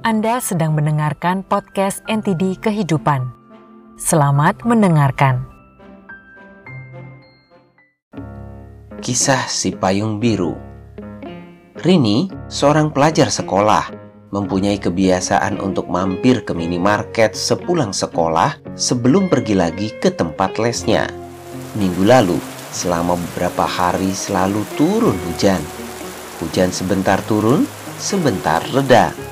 Anda sedang mendengarkan podcast NTD Kehidupan. Selamat mendengarkan. Kisah si payung biru. Rini, seorang pelajar sekolah, mempunyai kebiasaan untuk mampir ke minimarket sepulang sekolah sebelum pergi lagi ke tempat lesnya. Minggu lalu, selama beberapa hari selalu turun hujan. Hujan sebentar turun, sebentar reda.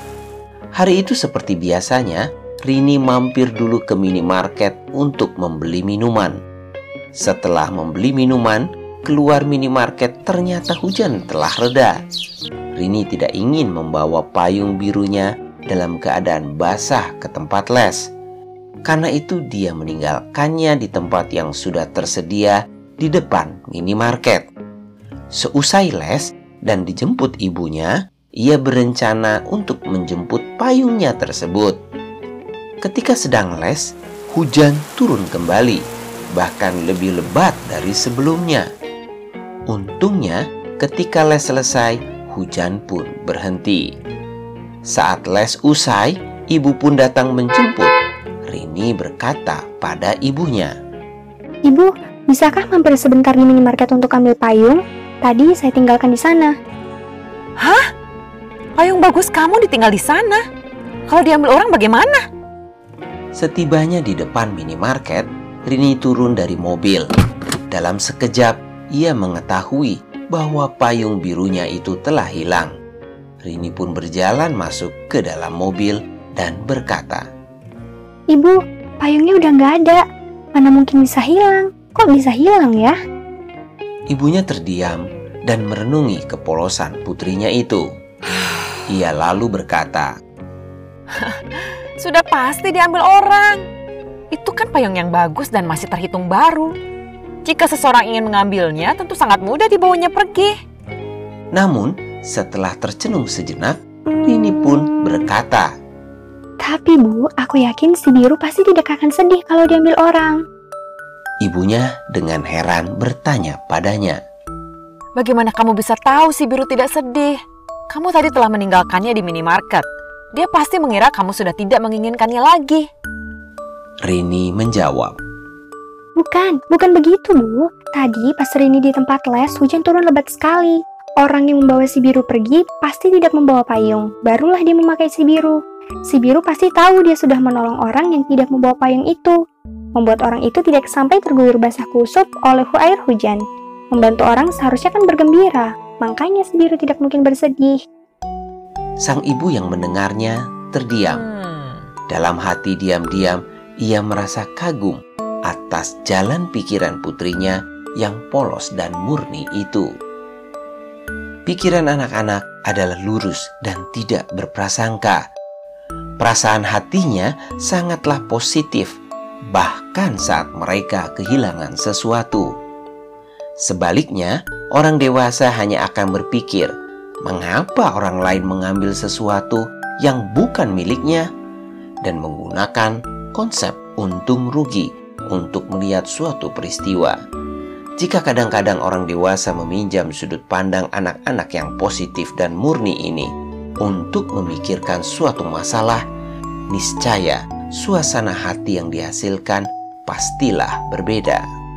Hari itu seperti biasanya, Rini mampir dulu ke minimarket untuk membeli minuman. Setelah membeli minuman, keluar minimarket ternyata hujan telah reda. Rini tidak ingin membawa payung birunya dalam keadaan basah ke tempat les. Karena itu dia meninggalkannya di tempat yang sudah tersedia di depan minimarket. Seusai les dan dijemput ibunya, ia berencana untuk menjemput payungnya tersebut. Ketika sedang les, hujan turun kembali, bahkan lebih lebat dari sebelumnya. Untungnya, ketika les selesai, hujan pun berhenti. Saat les usai, ibu pun datang menjemput. Rini berkata pada ibunya, Ibu, bisakah mampir sebentar di minimarket untuk ambil payung? Tadi saya tinggalkan di sana. Hah? Payung bagus kamu ditinggal di sana. Kalau diambil orang bagaimana? Setibanya di depan minimarket, Rini turun dari mobil. Dalam sekejap, ia mengetahui bahwa payung birunya itu telah hilang. Rini pun berjalan masuk ke dalam mobil dan berkata, Ibu, payungnya udah nggak ada. Mana mungkin bisa hilang? Kok bisa hilang ya? Ibunya terdiam dan merenungi kepolosan putrinya itu. Ia lalu berkata, Sudah pasti diambil orang. Itu kan payung yang bagus dan masih terhitung baru. Jika seseorang ingin mengambilnya, tentu sangat mudah dibawanya pergi. Namun, setelah tercenung sejenak, Rini pun berkata, Tapi Bu, aku yakin si biru pasti tidak akan sedih kalau diambil orang. Ibunya dengan heran bertanya padanya, Bagaimana kamu bisa tahu si biru tidak sedih? Kamu tadi telah meninggalkannya di minimarket. Dia pasti mengira kamu sudah tidak menginginkannya lagi. Rini menjawab, Bukan, bukan begitu Bu. Tadi pas Rini di tempat les, hujan turun lebat sekali. Orang yang membawa si biru pergi pasti tidak membawa payung. Barulah dia memakai si biru. Si biru pasti tahu dia sudah menolong orang yang tidak membawa payung itu. Membuat orang itu tidak sampai terguyur basah kusut oleh air hujan. Membantu orang seharusnya kan bergembira. Makanya biru tidak mungkin bersedih. sang ibu yang mendengarnya terdiam. Hmm. Dalam hati diam-diam, ia merasa kagum atas jalan pikiran putrinya yang polos dan murni itu. Pikiran anak-anak adalah lurus dan tidak berprasangka. Perasaan hatinya sangatlah positif, bahkan saat mereka kehilangan sesuatu. Sebaliknya, orang dewasa hanya akan berpikir, mengapa orang lain mengambil sesuatu yang bukan miliknya dan menggunakan konsep untung rugi untuk melihat suatu peristiwa. Jika kadang-kadang orang dewasa meminjam sudut pandang anak-anak yang positif dan murni ini untuk memikirkan suatu masalah, niscaya suasana hati yang dihasilkan pastilah berbeda.